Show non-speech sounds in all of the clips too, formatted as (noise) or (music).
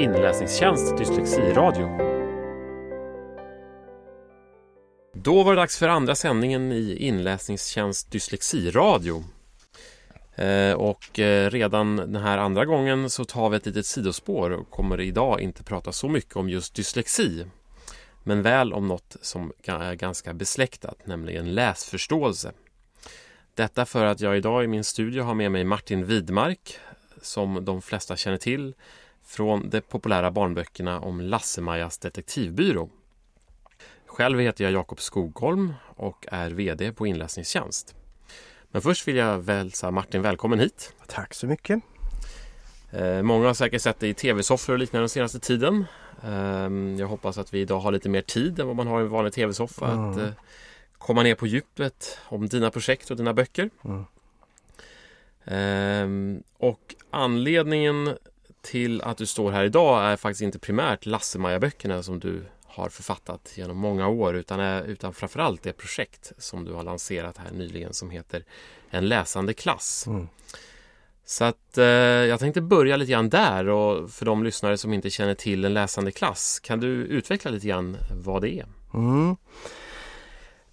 inläsningstjänst Dyslexiradio. Då var det dags för andra sändningen i inläsningstjänst Dyslexiradio. Eh, och eh, redan den här andra gången så tar vi ett litet sidospår och kommer idag inte prata så mycket om just dyslexi. Men väl om något som är ganska besläktat, nämligen läsförståelse. Detta för att jag idag i min studio har med mig Martin Widmark som de flesta känner till från de populära barnböckerna om Lasse-Majas detektivbyrå. Själv heter jag Jakob Skogholm och är VD på Inläsningstjänst. Men först vill jag välsa Martin välkommen hit. Tack så mycket. Eh, många har säkert sett dig i tv-soffor och liknande den senaste tiden. Eh, jag hoppas att vi idag har lite mer tid än vad man har i en vanlig tv-soffa mm. att eh, komma ner på djupet om dina projekt och dina böcker. Mm. Ehm, och anledningen till att du står här idag är faktiskt inte primärt Lasse-Maja-böckerna som du har författat genom många år utan, är, utan framförallt det projekt som du har lanserat här nyligen som heter En läsande klass. Mm. Så att eh, jag tänkte börja lite grann där och för de lyssnare som inte känner till en läsande klass kan du utveckla lite grann vad det är? Mm.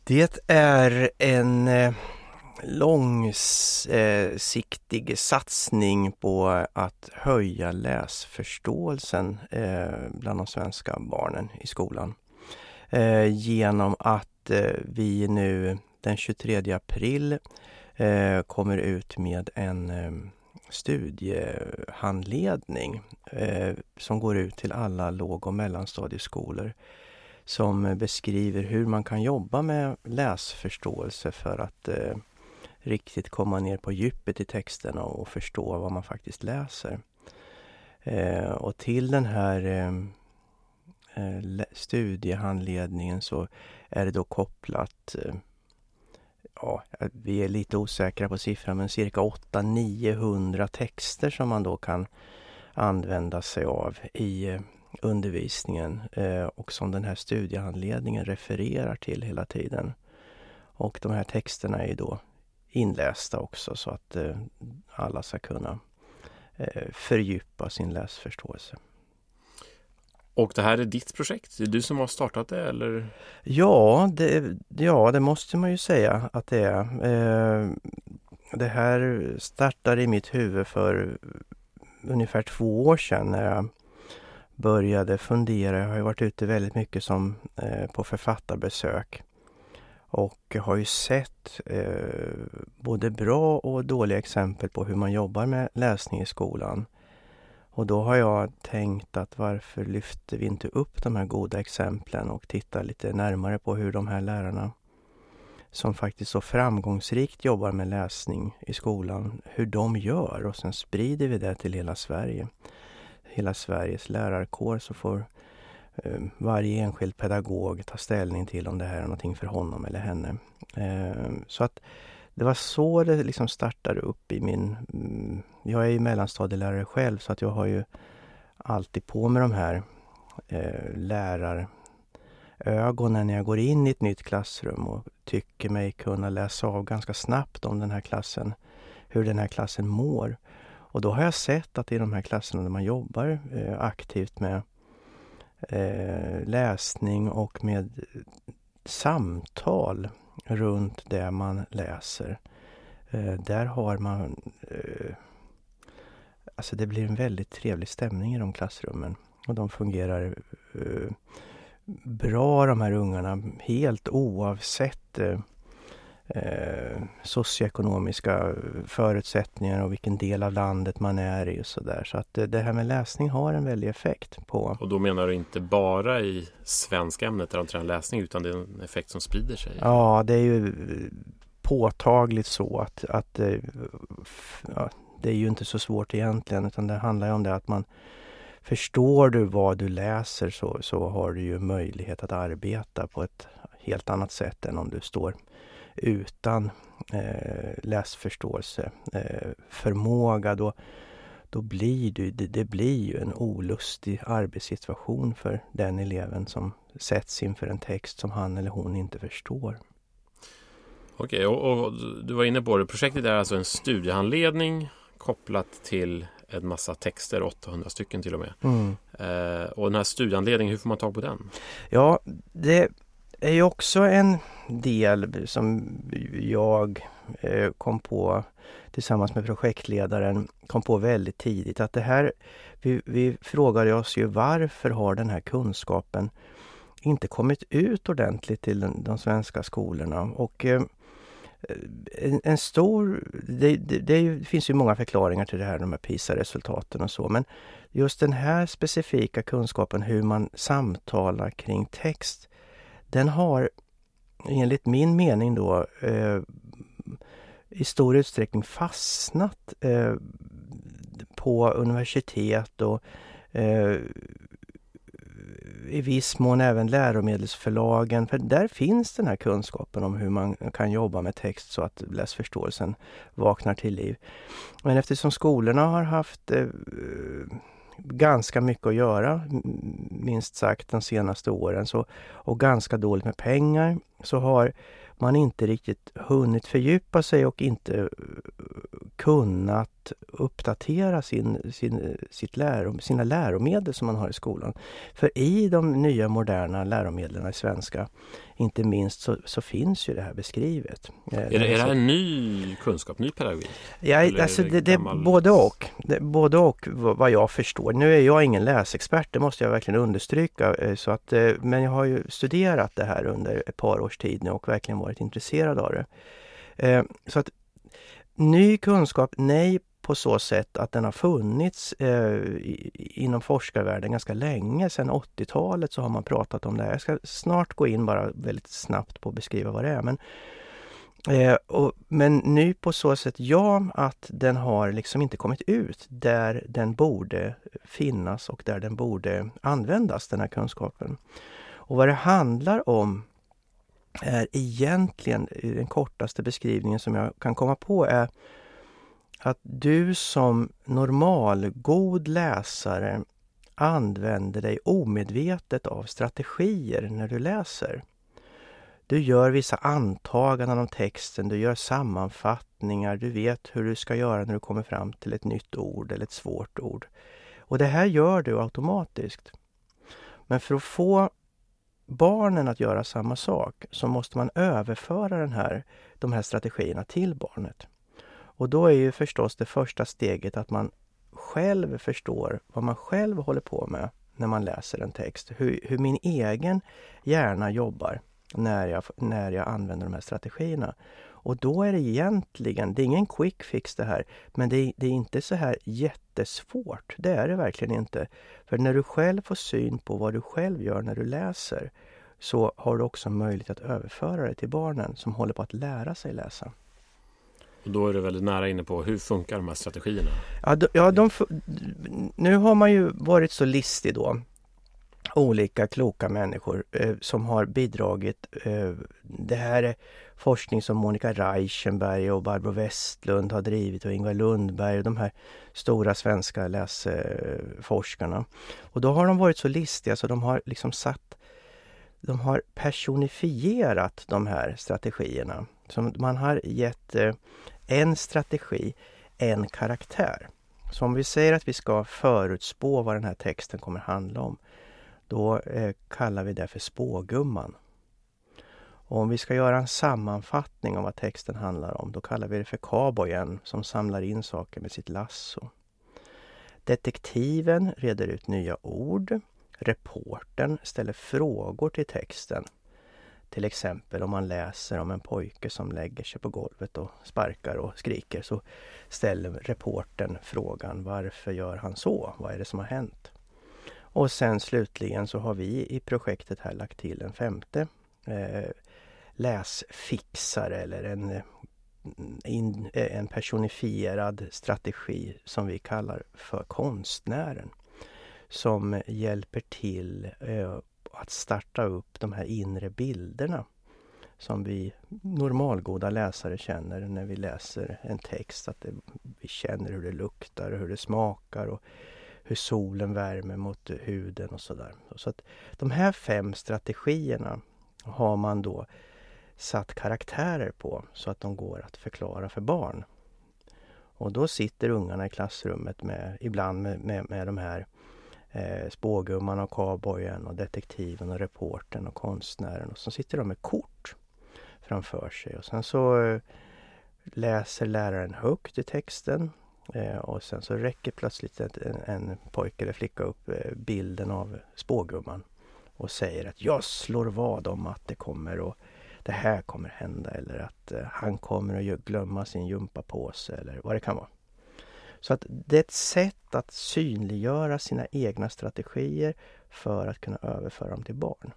Det är en eh, långsiktig satsning på att höja läsförståelsen eh, bland de svenska barnen i skolan. Eh, genom att eh, vi nu den 23 april kommer ut med en studiehandledning som går ut till alla låg och mellanstadieskolor som beskriver hur man kan jobba med läsförståelse för att riktigt komma ner på djupet i texterna och förstå vad man faktiskt läser. Eh, och till den här eh, eh studiehandledningen så är det då kopplat eh, Ja, vi är lite osäkra på siffran men cirka 800-900 texter som man då kan använda sig av i eh, undervisningen eh, och som den här studiehandledningen refererar till hela tiden. Och de här texterna är då inlästa också så att eh, alla ska kunna eh, fördjupa sin läsförståelse. Och det här är ditt projekt? Det är du som har startat det eller? Ja, det, ja, det måste man ju säga att det är. Eh, det här startade i mitt huvud för ungefär två år sedan när jag började fundera. Jag har varit ute väldigt mycket som eh, på författarbesök och har ju sett eh, både bra och dåliga exempel på hur man jobbar med läsning i skolan. Och då har jag tänkt att varför lyfter vi inte upp de här goda exemplen och tittar lite närmare på hur de här lärarna som faktiskt så framgångsrikt jobbar med läsning i skolan, hur de gör och sen sprider vi det till hela Sverige. Hela Sveriges lärarkår så får Eh, varje enskild pedagog ta ställning till om det här är någonting för honom eller henne. Eh, så att det var så det liksom startade upp i min... Mm, jag är ju mellanstadielärare själv så att jag har ju alltid på mig de här eh, lärarögonen när jag går in i ett nytt klassrum och tycker mig kunna läsa av ganska snabbt om den här klassen, hur den här klassen mår. Och då har jag sett att i de här klasserna där man jobbar aktivt med eh, läsning och med samtal runt det man läser. Eh, där har man... Eh, alltså det blir en väldigt trevlig stämning i de klassrummen. Och de fungerar eh, bra de här ungarna helt oavsett eh, eh, eh, socioekonomiska förutsättningar och vilken del av landet man är i och sådär. Så att det här med läsning har en väldig effekt på... Och då menar du inte bara i svenskämnet där de tränar läsning utan det är en effekt som sprider sig? Ja, det är ju påtagligt så att, att eh, ja, det är ju inte så svårt egentligen utan det handlar ju om det att man Förstår du vad du läser så, så har du ju möjlighet att arbeta på ett helt annat sätt än om du står utan eh, läsförståelse, eh, förmåga, då, då blir det, det, blir ju en olustig arbetssituation för den eleven som sätts inför en text som han eller hon inte förstår. Okej, och, och, du var inne på det. Projektet är alltså en studiehandledning kopplat till en massa texter, 800 stycken till och med. Mm. Eh, och den här studieanledningen, hur får man tag på den? Ja, det är ju också en del som jag eh, kom på tillsammans med projektledaren kom på väldigt tidigt att det här, vi, vi frågade oss ju varför har den här kunskapen inte kommit ut ordentligt till den, de svenska skolorna? Och eh, en, en, stor, det, det, det, finns ju många förklaringar till det här, de här PISA-resultaten och så men just den här specifika kunskapen hur man samtalar kring text den har enligt min mening då eh, i stor utsträckning fastnat eh, på universitet och eh, i viss mån även läromedelsförlagen. För där finns den här kunskapen om hur man kan jobba med text så att läsförståelsen vaknar till liv. Men eftersom skolorna har haft eh, ganska mycket att göra, minst sagt de senaste åren, så, och ganska dåligt med pengar, så har man inte riktigt hunnit fördjupa sig och inte kunnat uppdatera sin, sin, sitt läro, sina läromedel som man har i skolan. För i de nya moderna läromedlen i svenska, inte minst, så, så finns ju det här beskrivet. Eh, är det, är det här en ny kunskap, ny pedagogik? Ja, alltså det, det, gammal... både och. Det, både och vad jag förstår. Nu är jag ingen läsexpert, det måste jag verkligen understryka. Eh, så att, men jag har ju studerat det här under ett par års tid nu och verkligen varit intresserad av det. Så att Ny kunskap, nej på så sätt att den har funnits eh, inom forskarvärlden ganska länge. Sedan 80-talet så har man pratat om det här. Jag ska snart gå in bara väldigt snabbt på att beskriva vad det är. Men, eh, och, men ny på så sätt ja, att den har liksom inte kommit ut där den borde finnas och där den borde användas, den här kunskapen. Och vad det handlar om är egentligen eh, den kortaste beskrivningen som jag kan komma på är att du som normalgod läsare använder dig omedvetet av strategier när du läser. Du gör vissa antaganden om texten, du gör sammanfattningar, du vet hur du ska göra när du kommer fram till ett nytt ord eller ett svårt ord. Och det här gör du automatiskt. Men för att få barnen att göra samma sak så måste man överföra den här, de här strategierna till barnet. Och då är ju förstås det första steget att man själv förstår vad man själv håller på med när man läser en text. Hur, hur min egen hjärna jobbar när jag, när jag använder de här strategierna. Och då är det egentligen, det är ingen quick fix det här, men det är, det är inte så här jättesvårt. Det är det verkligen inte. För när du själv får syn på vad du själv gör när du läser så har du också möjlighet att överföra det till barnen som håller på att lära sig läsa. Och då är du väldigt nära inne på hur funkar de här strategierna? Ja, de, ja de, nu har man ju varit så listig då olika kloka människor eh, som har bidragit. Eh, det här är forskning som Monica Reichenberg och Barbro Westlund har drivit och Ingvar Lundberg och de här stora svenska läsforskarna. Och då har de varit så listiga så de har liksom satt de har personifierat de här strategierna. Så man har gett eh, en strategi en karaktär. Så om vi säger att vi ska förutspå vad den här texten kommer handla om, då eh, kallar vi det för spågumman. Och om vi ska göra en sammanfattning av vad texten handlar om, då kallar vi det för cowboyen som samlar in saker med sitt lasso. Detektiven reder ut nya ord. Reporten ställer frågor till texten. Till exempel om man läser om en pojke som lägger sig på golvet och sparkar och skriker så ställer reporten frågan varför gör han så? Vad är det som har hänt? Och sen slutligen så har vi i projektet här lagt till en femte eh, läsfixare eller en, in, eh, en personifierad strategi som vi kallar för konstnären. Som hjälper till eh, att starta upp de här inre bilderna som vi normalgoda läsare känner när vi läser en text. Att det, vi känner hur det luktar och hur det smakar och hur solen värmer mot huden och sådär. Så att de här fem strategierna har man då satt karaktärer på så att de går att förklara för barn. Och då sitter ungarna i klassrummet med, ibland med, med, med de här eh, spågumman och cowboyen och detektiven och reportern och konstnären och så sitter de med kort framför sig och sen så eh, läser läraren högt i texten Eh, och sen så räcker plötsligt en, en pojke eller flicka upp eh, bilden av spågumman och säger att jag slår vad om att det kommer och det här kommer hända eller att eh, han kommer att glömma sin gympapåse eller vad det kan vara. Så att det är ett sätt att synliggöra sina egna strategier för att kunna överföra dem till barn.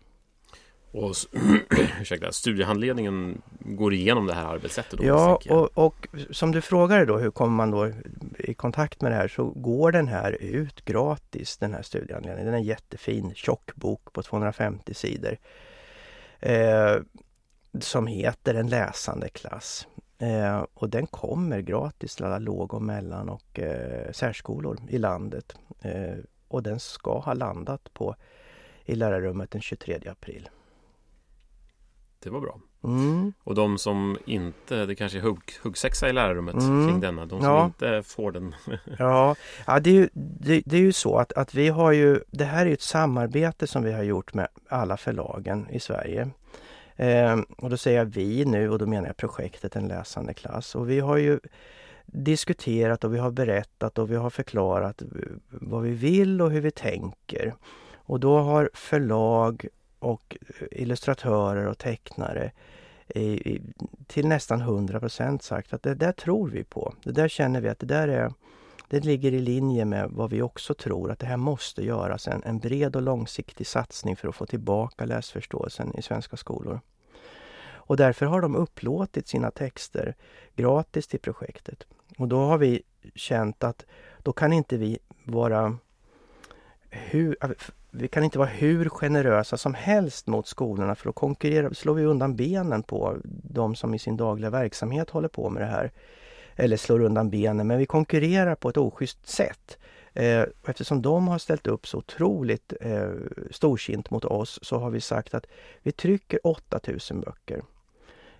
Och (clears throat) ursäkta, studiehandledningen går igenom det här arbetssättet? Då, ja, och, och, som du frågade då, hur kommer man då i kontakt med det här? Så går den här ut gratis, den här studiehandledningen. Den är en jättefin tjock bok på 250 sidor. Eh, som heter En läsande klass. Eh, och den kommer gratis till alla låg och mellan och eh, särskolor i landet. Eh, och den ska ha landat på i lärarrummet den 23 april. Det var bra. Mm. Och de som inte, det kanske är hugg, huggsexa i lärarrummet mm. kring denna, de som ja. inte får den. (laughs) ja, ja det, är ju, det, det, är ju så att, att vi har ju, det här är ett samarbete som vi har gjort med alla förlagen i Sverige. Eh, och då säger jag vi nu och då menar jag projektet En läsande klass. Och vi har ju diskuterat och vi har berättat och vi har förklarat vad vi vill och hur vi tänker. Och då har förlag och eh, illustratörer och tecknare i, till nästan 100% sagt att det där tror vi på. Det där känner vi att det där är det ligger i linje med vad vi också tror att det här måste göras en, en bred och långsiktig satsning för att få tillbaka läsförståelsen i svenska skolor. Och därför har de upplåtit sina texter gratis till projektet. Och då har vi känt att då kan inte vi vara hur, vi kan inte vara hur generösa som helst mot skolorna för då konkurrerar, slår vi undan benen på de som i sin dagliga verksamhet håller på med det här. Eller slår undan benen, men vi konkurrerar på ett oschysst sätt. Eh, eftersom de har ställt upp så otroligt eh, storsint mot oss så har vi sagt att vi trycker 8000 böcker.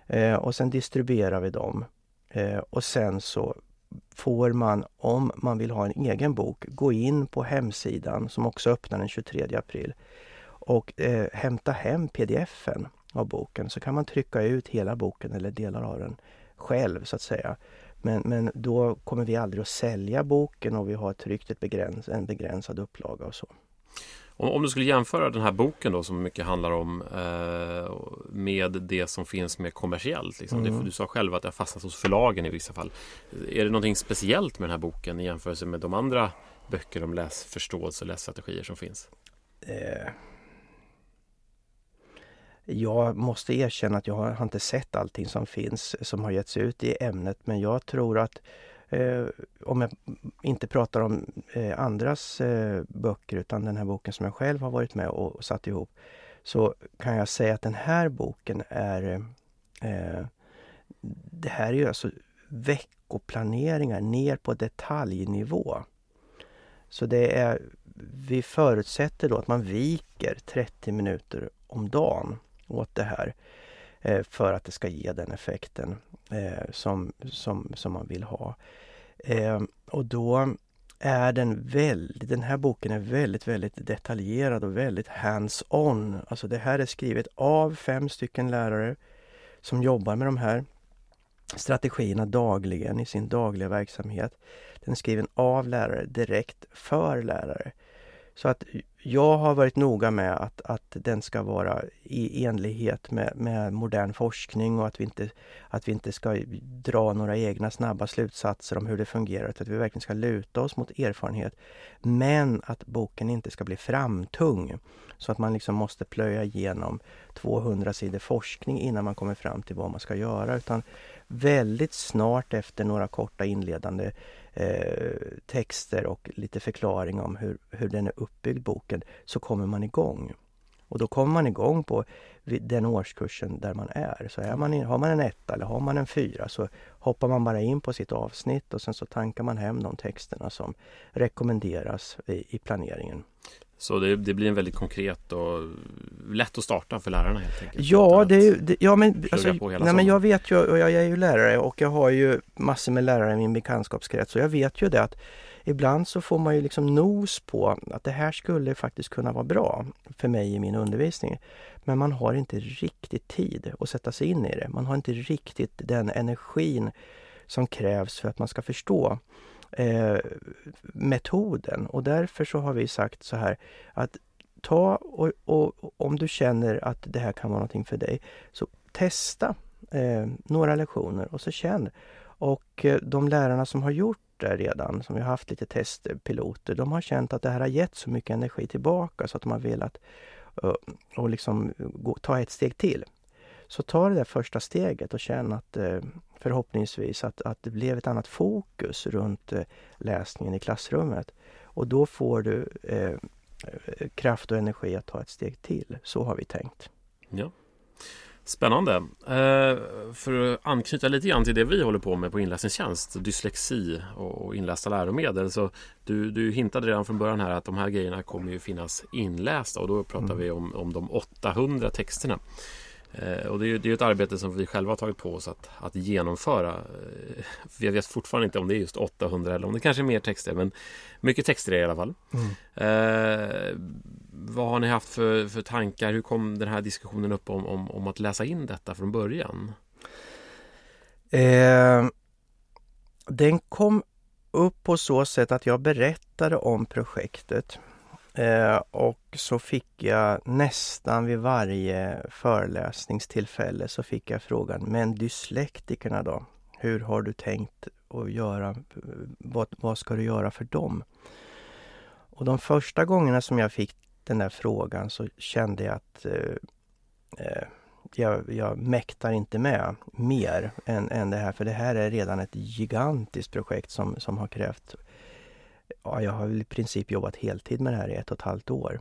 Eh, och sen distribuerar vi dem. Eh, och sen så får man, om man vill ha en egen bok, gå in på hemsidan som också öppnar den 23 april och eh, hämta hem pdf-en av boken. Så kan man trycka ut hela boken eller delar av den själv så att säga. Men, men då kommer vi aldrig att sälja boken och vi har tryckt ett begräns, en begränsad upplaga och så. Om, om, du skulle jämföra den här boken då som mycket handlar om eh, med det som finns mer kommersiellt. Liksom. Mm. Du sa själv att det har fastnat hos förlagen i vissa fall. Är det någonting speciellt med den här boken i jämförelse med de andra böcker om läsförståelse och lässtrategier som finns? Eh. Jag måste erkänna att jag har, har inte sett allting som finns som har getts ut i ämnet men jag tror att Eh, om jag inte pratar om eh, andras eh, böcker utan den här boken som jag själv har varit med och, och satt ihop. Så kan jag säga att den här boken är eh, Det här är ju alltså veckoplaneringar ner på detaljnivå. Så det är Vi förutsätter då att man viker 30 minuter om dagen åt det här eh, för att det ska ge den effekten eh, som, som, som man vill ha. Eh, och då är den väldigt, den här boken är väldigt, väldigt detaljerad och väldigt hands-on. Alltså det här är skrivet av fem stycken lärare som jobbar med de här strategierna dagligen i sin dagliga verksamhet. Den är skriven av lärare direkt för lärare. Så att jag har varit noga med att, att den ska vara i enlighet med, med modern forskning och att vi, inte, att vi inte ska dra några egna snabba slutsatser om hur det fungerar, utan att vi verkligen ska luta oss mot erfarenhet. Men att boken inte ska bli framtung, så att man liksom måste plöja igenom 200 sidor forskning innan man kommer fram till vad man ska göra, utan väldigt snart efter några korta inledande eh, texter och lite förklaring om hur, hur den är uppbyggd, boken, så kommer man igång. Och då kommer man igång på den årskursen där man är. Så är man, har man en etta eller har man en fyra så hoppar man bara in på sitt avsnitt och sen så tankar man hem de texterna som rekommenderas i, i planeringen. Så det, det, blir en väldigt konkret och lätt att starta för lärarna helt enkelt. Ja, det, det, ja men, alltså, nej, men jag vet ju och jag är ju lärare och jag har ju massor med lärare i min bekantskapskrets och jag vet ju det att ibland så får man ju liksom nos på att det här skulle faktiskt kunna vara bra för mig i min undervisning. Men man har inte riktigt tid att sätta sig in i det. Man har inte riktigt den energin som krävs för att man ska förstå eh, metoden. Och därför så har vi sagt så här att ta och, och, om du känner att det här kan vara någonting för dig, så testa eh, några lektioner och så känn. Och eh, de lärarna som har gjort det redan, som har haft lite testpiloter, de har känt att det här har gett så mycket energi tillbaka så att de har velat eh, och liksom gå, ta ett steg till. Så ta det där första steget och känn att eh, förhoppningsvis att, att det blev ett annat fokus runt uh, läsningen i klassrummet. Och då får du kraft och energi att ta ett steg till. Så har vi tänkt. Ja. Spännande. Eh, för att anknyta lite grann till det vi håller på med på inläsningstjänst, dyslexi och inlästa läromedel. Så du, du hintade redan från början här att de här grejerna kommer ju finnas inlästa och då pratar mm. vi om, om de 800 texterna. Eh, och det är, det är ett arbete som vi själva har tagit på oss att, att genomföra. Eh, vi vet fortfarande inte om det är just 800 eller om det kanske är mer texter, men mycket texter är det i alla fall. Mm. Eh, vad har ni haft för, för tankar? Hur kom den här diskussionen upp om, om, om att läsa in detta från början? Eh, den kom upp på så sätt att jag berättade om projektet Eh, och så fick jag nästan vid varje föreläsningstillfälle så fick jag frågan, men dyslektikerna då? Hur har du tänkt att göra? Vad, vad ska du göra för dem? Och de första gångerna som jag fick den där frågan så kände jag att eh, eh jag, jag mäktar inte med mer än, än det här, för det här är redan ett gigantiskt projekt som, som har krävt ja, jag har i princip jobbat heltid med det här i ett och ett halvt år.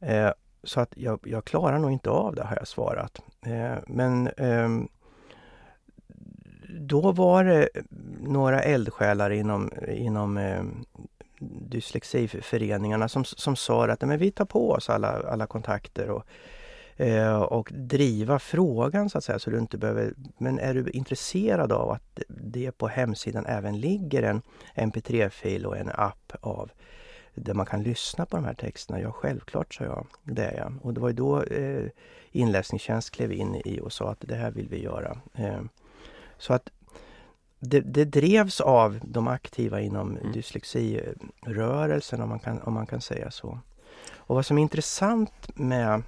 Eh, så att jag, jag, klarar nog inte av det har jag svarat. Eh, men eh, då var det några eldsjälar inom, inom eh, dyslexiföreningarna som, som sa att men vi tar på oss alla, alla kontakter och Eh, och driva frågan så att säga så du inte behöver. Men är du intresserad av att det på hemsidan även ligger en mp3-fil och en app av där man kan lyssna på de här texterna? Ja, självklart sa jag. Det är jag. Och det var ju då eh, inläsningstjänst klev in i och sa att det här vill vi göra. Eh, så att det, det, drevs av de aktiva inom mm. dyslexirörelsen om man, kan, om man kan säga så. Och vad som är intressant med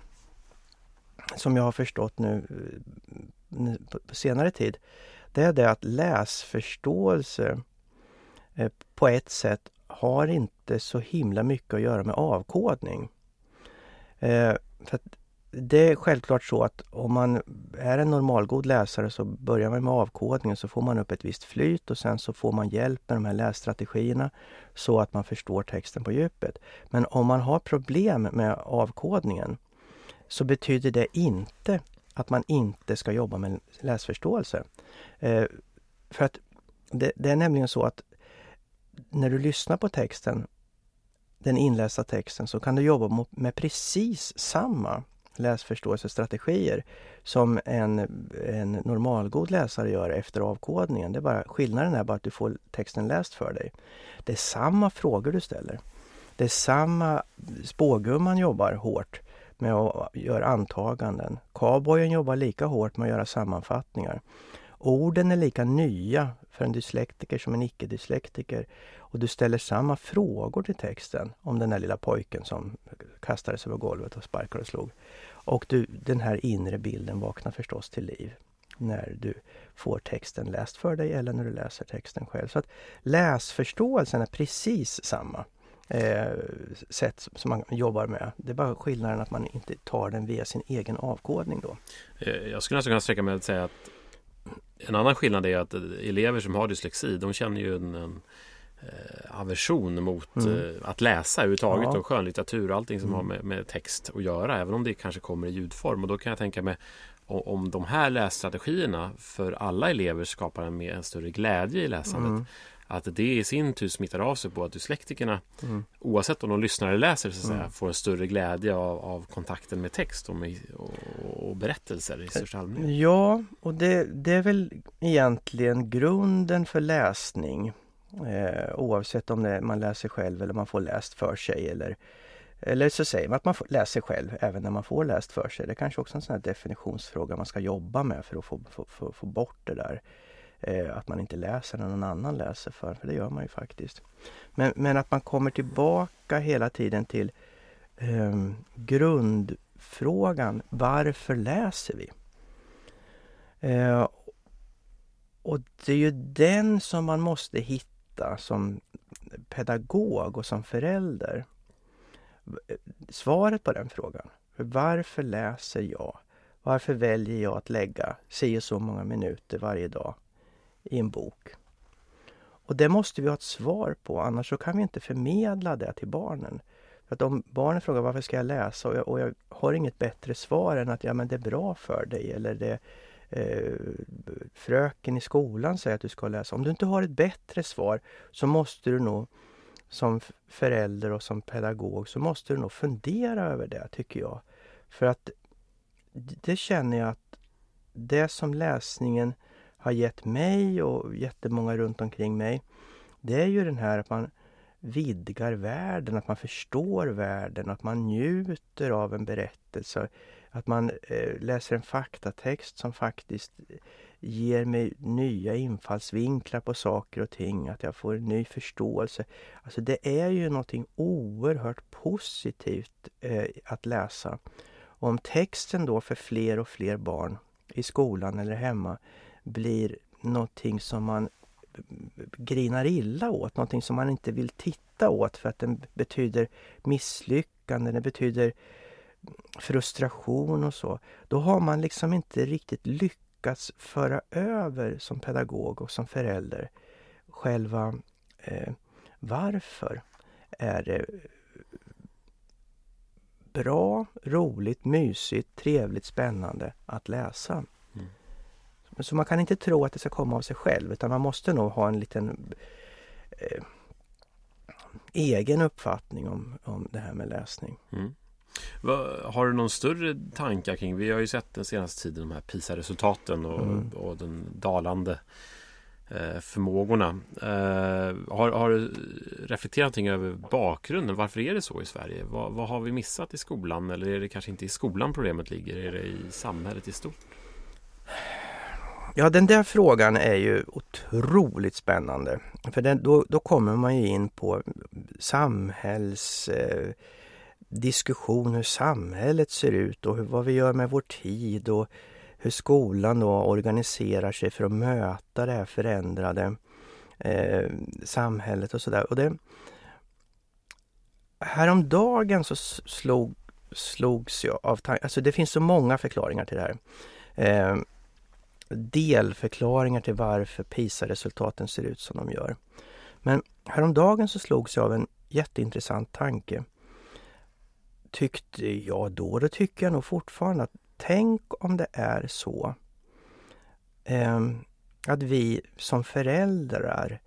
som jag har förstått nu eh, på senare tid, det är det att läsförståelse eh, på ett sätt har inte så himla mycket att göra med avkodning. Eh, för det är självklart så att om man är en normalgod läsare så börjar man med avkodningen så får man upp ett visst flyt och sen så får man hjälp med de här lässtrategierna så att man förstår texten på djupet. Men om man har problem med avkodningen så betyder det inte att man inte ska jobba med läsförståelse. Eh, för att det, det, är nämligen så att när du lyssnar på texten, den inlästa texten, så kan du jobba med precis samma läsförståelsestrategier som en, en normalgod läsare gör efter avkodningen. Det är bara, skillnaden är bara att du får texten läst för dig. Det är samma frågor du ställer. Det är samma spågumman jobbar hårt med att göra antaganden. Cowboyen jobbar lika hårt med att göra sammanfattningar. Orden är lika nya för en dyslektiker som en icke-dyslektiker. Och du ställer samma frågor till texten om den där lilla pojken som kastades över golvet och sparkade och slog. Och du, den här inre bilden vaknar förstås till liv när du får texten läst för dig eller när du läser texten själv. Så att läsförståelsen är precis samma eh, sätt som man jobbar med. Det är bara skillnaden att man inte tar den via sin egen avkodning då. Eh, jag skulle nästan kunna sträcka mig att säga att en annan skillnad är att elever som har dyslexi de känner ju en, en eh, aversion mot mm. eh, att läsa överhuvudtaget ja. och skönlitteratur och allting som mm. har med, med, text att göra även om det kanske kommer i ljudform och då kan jag tänka mig om de här lässtrategierna för alla elever skapar en, en större glädje i läsandet. Mm att det i sin tur smittar av sig på att dyslektikerna Mm. oavsett om de lyssnar eller läser så att säga, Mm. får en större glädje av, av kontakten med text och, med, och, och berättelser i största allmänhet. Ja, och det, det är väl egentligen grunden för läsning. Eh, oavsett om det, är man läser själv eller man får läst för sig. Eller, eller så säger man att man läser själv även när man får läst för sig. Det är kanske också en sån här definitionsfråga man ska jobba med för att få, få, få, få bort det där. Eh, att man inte läser när någon annan läser för, för det gör man ju faktiskt. Men, men att man kommer tillbaka hela tiden till eh, grundfrågan. Varför läser vi? Eh, och det är ju den som man måste hitta som pedagog och som förälder. Svaret på den frågan. Varför läser jag? Varför väljer jag att lägga si och så många minuter varje dag i en bok? Och det måste vi ha ett svar på, annars så kan vi inte förmedla det till barnen. För att om barnen frågar varför ska jag läsa och jag, och jag har inget bättre svar än att ja, men det är bra för dig eller det eh, fröken i skolan säger att du ska läsa. Om du inte har ett bättre svar så måste du nog som förälder och som pedagog så måste du nog fundera över det tycker jag. För att det känner jag att det som läsningen har gett mig och jättemånga runt omkring mig det är ju den här att man vidgar världen, att man förstår världen, att man njuter av en berättelse. Att man eh, läser en faktatext som faktiskt ger mig nya infallsvinklar på saker och ting, att jag får en ny förståelse. Alltså det är ju någonting oerhört positivt eh, att läsa. Och om texten då för fler och fler barn i skolan eller hemma blir någonting som man grinar illa åt, någonting som man inte vill titta åt för att den betyder misslyckande, den betyder frustration och så. Då har man liksom inte riktigt lyckats föra över som pedagog och som förälder själva eh, varför är det bra, roligt, mysigt, trevligt, spännande att läsa. Så man kan inte tro att det ska komma av sig själv utan man måste nog ha en liten eh, egen uppfattning om, om det här med läsning. Mm. Va, har du någon större tankar kring, vi har ju sett den senaste tiden de här PISA-resultaten och, Mm. och den dalande eh, förmågorna. Eh, har, har du reflekterat någonting över bakgrunden? Varför är det så i Sverige? Vad, vad har vi missat i skolan? Eller är det kanske inte i skolan problemet ligger? Är det i samhället i stort? Ja, den där frågan är ju otroligt spännande. För den, då, då kommer man ju in på samhälls... Eh, diskussion hur samhället ser ut och hur, vad vi gör med vår tid och hur skolan då organiserar sig för att möta det här förändrade eh, samhället och sådär. Och det, häromdagen så slog, slogs jag av tanken, alltså det finns så många förklaringar till det här. Eh, delförklaringar till varför PISA-resultaten ser ut som de gör. Men häromdagen så slogs jag av en jätteintressant tanke. Tyckte jag då, det tycker jag nog fortfarande att tänk om det är så eh, att vi som föräldrar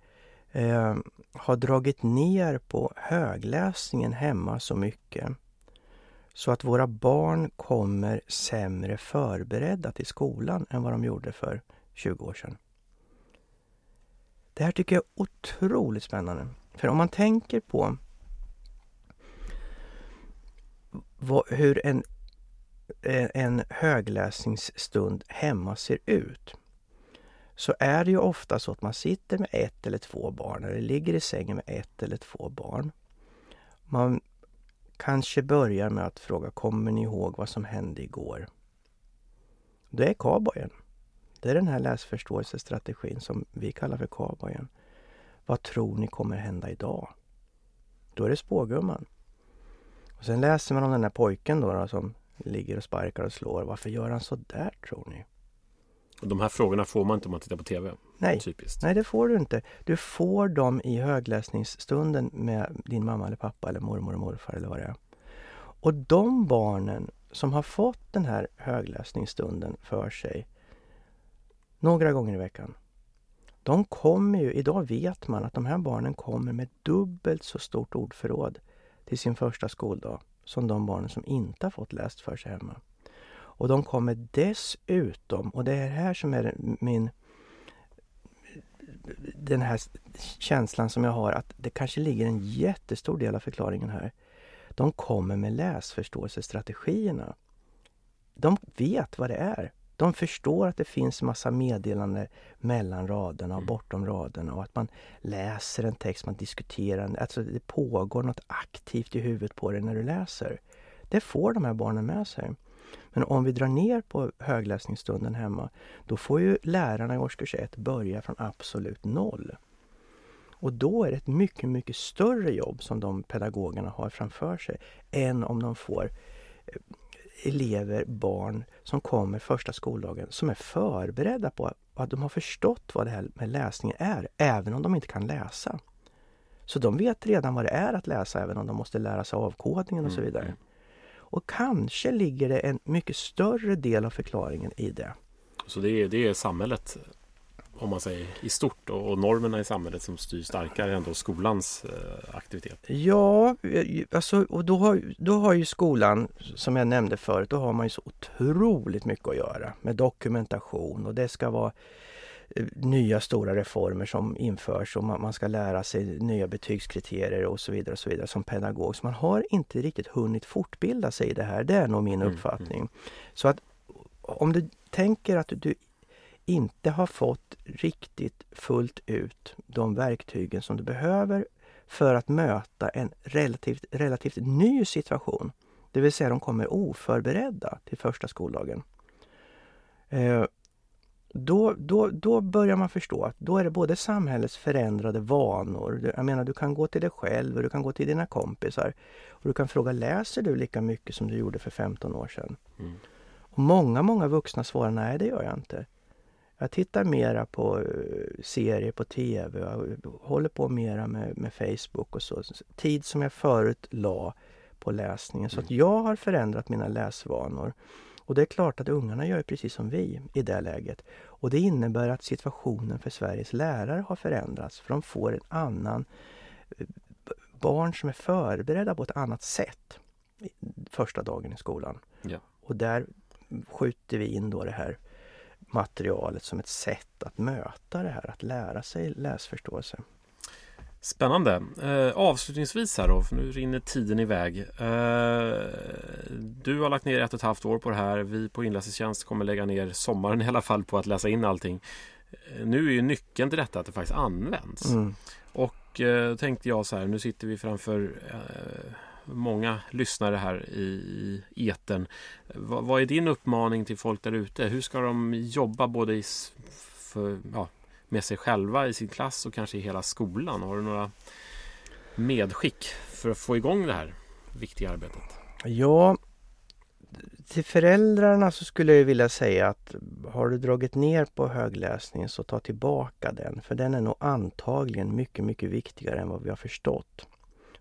eh, har dragit ner på högläsningen hemma så mycket så att våra barn kommer sämre förberedda till skolan än vad de gjorde för 20 år sedan. Det här tycker jag är otroligt spännande. För om man tänker på vad, hur en, eh, en högläsningsstund hemma ser ut så är det ju ofta så att man sitter med ett eller två barn eller ligger i sängen med ett eller två barn. Man kanske börjar med att fråga, kommer ni ihåg vad som hände igår? Det är cowboyen. Det är den här läsförståelsestrategin som vi kallar för cowboyen. Vad tror ni kommer hända idag? Då är det spågumman. Och sen läser man om den här pojken då, då som ligger och sparkar och slår. Varför gör han så där tror ni? Och de här frågorna får man inte om man tittar på TV. Nej. Typiskt. Nej, det får du inte. Du får dem i högläsningsstunden med din mamma eller pappa eller mormor och morfar eller vad det är. Och de barnen som har fått den här högläsningsstunden för sig några gånger i veckan. De kommer ju, idag vet man att de här barnen kommer med dubbelt så stort ordförråd till sin första skoldag som de barnen som inte har fått läst för sig hemma. Och de kommer dessutom, och det är här som är min den här känslan som jag har att det kanske ligger en jättestor del av förklaringen här. De kommer med läsförståelsestrategierna. De vet vad det är. De förstår att det finns massa meddelanden mellan raderna och mm. bortom raderna och att man läser en text, man diskuterar, alltså det pågår något aktivt i huvudet på dig när du läser. Det får de här barnen med sig. Men om vi drar ner på högläsningsstunden hemma, då får ju lärarna i årskurs 1 börja från absolut noll. Och då är det ett mycket, mycket större jobb som de pedagogerna har framför sig än om de får eh, elever, barn som kommer första skoldagen som är förberedda på att de har förstått vad det här med läsning är, även om de inte kan läsa. Så de vet redan vad det är att läsa även om de måste lära sig avkodningen och så mm, vidare. Och kanske ligger det en mycket större del av förklaringen i det. Så det är, det är samhället om man säger i stort och, och normerna i samhället som styr starkare än då skolans eh, aktivitet? Ja, alltså, och då har, då har ju skolan, som jag nämnde förut, då har man ju så otroligt mycket att göra med dokumentation och det ska vara eh, nya stora reformer som införs och man, ska lära sig nya betygskriterier och så vidare och så vidare som pedagog. Så man har inte riktigt hunnit fortbilda sig i det här. Det är nog min mm, uppfattning. Mm. Så att om du tänker att du inte har fått riktigt fullt ut de verktygen som du behöver för att möta en relativt, relativt ny situation. Det vill säga de kommer oförberedda till första skoldagen. Då, då, då börjar man förstå att då är det både samhällets förändrade vanor. Jag menar du kan gå till dig själv och du kan gå till dina kompisar. Och du kan fråga, läser du lika mycket som du gjorde för 15 år sedan? Mm. Och många, många vuxna svarar, nej det gör jag inte. Jag tittar mera på eh, serier på tv, jag håller på mera med, med Facebook och så. Tid som jag förut la på läsningen. Så att mm. jag har förändrat mina läsvanor. Och det är klart att ungarna gör precis som vi i det läget. Och det innebär att situationen för Sveriges lärare har förändrats. För de får en annan eh, barn som är förberedda på ett annat sätt första dagen i skolan. Ja. Och där skjuter vi in då det här materialet som ett sätt att möta det här, att lära sig läsförståelse. Spännande. Eh, avslutningsvis här då, för nu rinner tiden iväg. Eh, du har lagt ner ett och ett halvt år på det här. Vi på Inläsningstjänst kommer lägga ner sommaren i alla fall på att läsa in allting. Eh, nu är ju nyckeln till detta att det faktiskt används. Mm. Och eh, tänkte jag så här, nu sitter vi framför eh, många lyssnare här i, eten. Vad, vad är din uppmaning till folk där ute? Hur ska de jobba både i, för, ja, med sig själva i sin klass och kanske i hela skolan? Har du några medskick för att få igång det här viktiga arbetet? Ja, till föräldrarna så skulle jag vilja säga att har du dragit ner på högläsningen så ta tillbaka den. För den är nog antagligen mycket, mycket viktigare än vad vi har förstått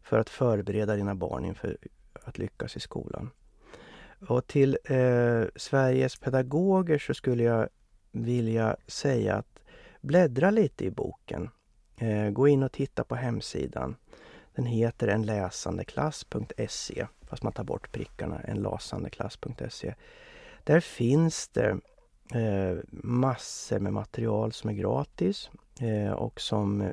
för att förbereda dina barn inför att lyckas i skolan. Och till eh, Sveriges pedagoger så skulle jag vilja säga att bläddra lite i boken. Eh, gå in och titta på hemsidan. Den heter enläsandeklass.se fast man tar bort prickarna, enlasandeklass.se. Där finns det eh, massor med material som är gratis eh, och som eh,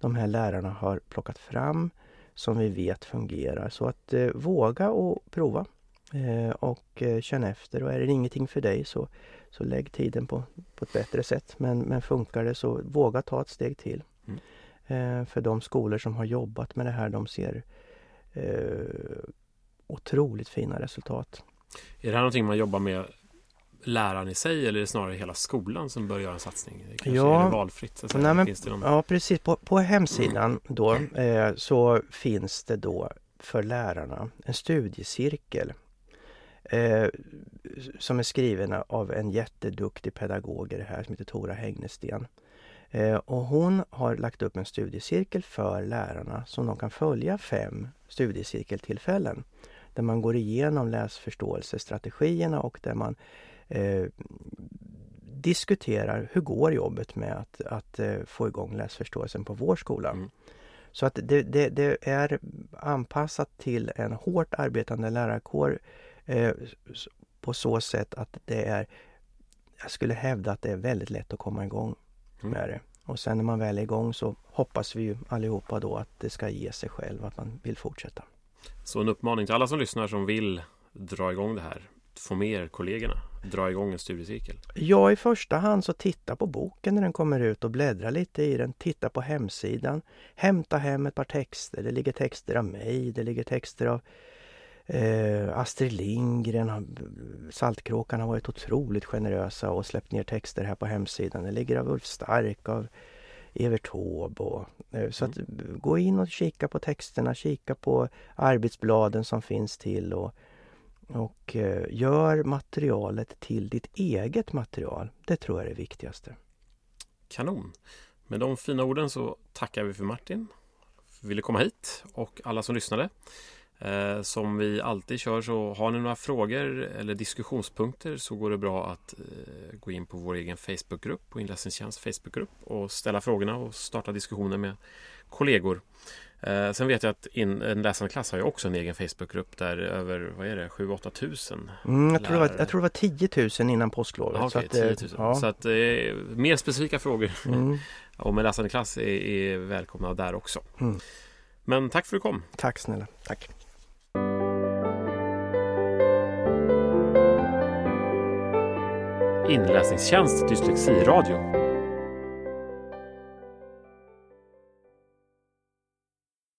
de här lärarna har plockat fram som vi vet fungerar. Så att eh, våga och prova eh, och eh, känn efter och är det ingenting för dig så, så lägg tiden på, på ett bättre sätt. Men, men funkar det så våga ta ett steg till. Mm. Eh, för de skolor som har jobbat med det här de ser eh, otroligt fina resultat. Är det här någonting man jobbar med läraren i sig eller är det snarare hela skolan som bör göra en satsning? Kanske ja, är det valfritt? Så nej, men, någon... Ja precis, på, på hemsidan då eh, så finns det då för lärarna en studiecirkel eh, som är skriven av en jätteduktig pedagog i det här som heter Tora Hägnesten. Eh, och hon har lagt upp en studiecirkel för lärarna som de kan följa fem studiecirkeltillfällen där man går igenom läsförståelsestrategierna och där man eh, diskuterar hur går jobbet med att, att uh, få igång läsförståelsen på vår skola. Mm. Så att det, det, det, är anpassat till en hårt arbetande lärarkår eh, på så sätt att det är, jag skulle hävda att det är väldigt lätt att komma igång. Med det. Och sen när man väl är igång så hoppas vi ju allihopa då att det ska ge sig själv, att man vill fortsätta. Så en uppmaning till alla som lyssnar som vill dra igång det här. Få med er kollegorna, dra igång en studiecirkel. Ja, i första hand så titta på boken när den kommer ut och bläddra lite i den. Titta på hemsidan. Hämta hem ett par texter. Det ligger texter av mig, det ligger texter av Eh, Astrid Lindgren, Saltkråkan har varit otroligt generösa och släppt ner texter här på hemsidan. Det ligger av Ulf Stark, av Evert Taube. Eh, så att mm. gå in och kika på texterna, kika på arbetsbladen som finns till och, och eh, gör materialet till ditt eget material. Det tror jag är det viktigaste. Kanon! Med de fina orden så tackar vi för Martin. Ville komma hit och alla som lyssnade. Eh, som vi alltid kör så har ni några frågor eller diskussionspunkter så går det bra att eh, gå in på vår egen Facebookgrupp, på Inläsningstjänst Facebookgrupp och ställa frågorna och starta diskussioner med kollegor. Eh, sen vet jag att in, en läsande klass har ju också en egen Facebookgrupp där över, vad är det, 7-8 tusen? Mm, jag, tror det var, jag tror det var 10 000 innan påsklovet. Ah, okay, så att, 10 000. Ja. Så att eh, mer specifika frågor mm. (laughs) om en läsande klass är, är välkomna där också. Mm. Men tack för att du kom. Tack snälla. Tack. Inläsningstjänst Dyslexiradio.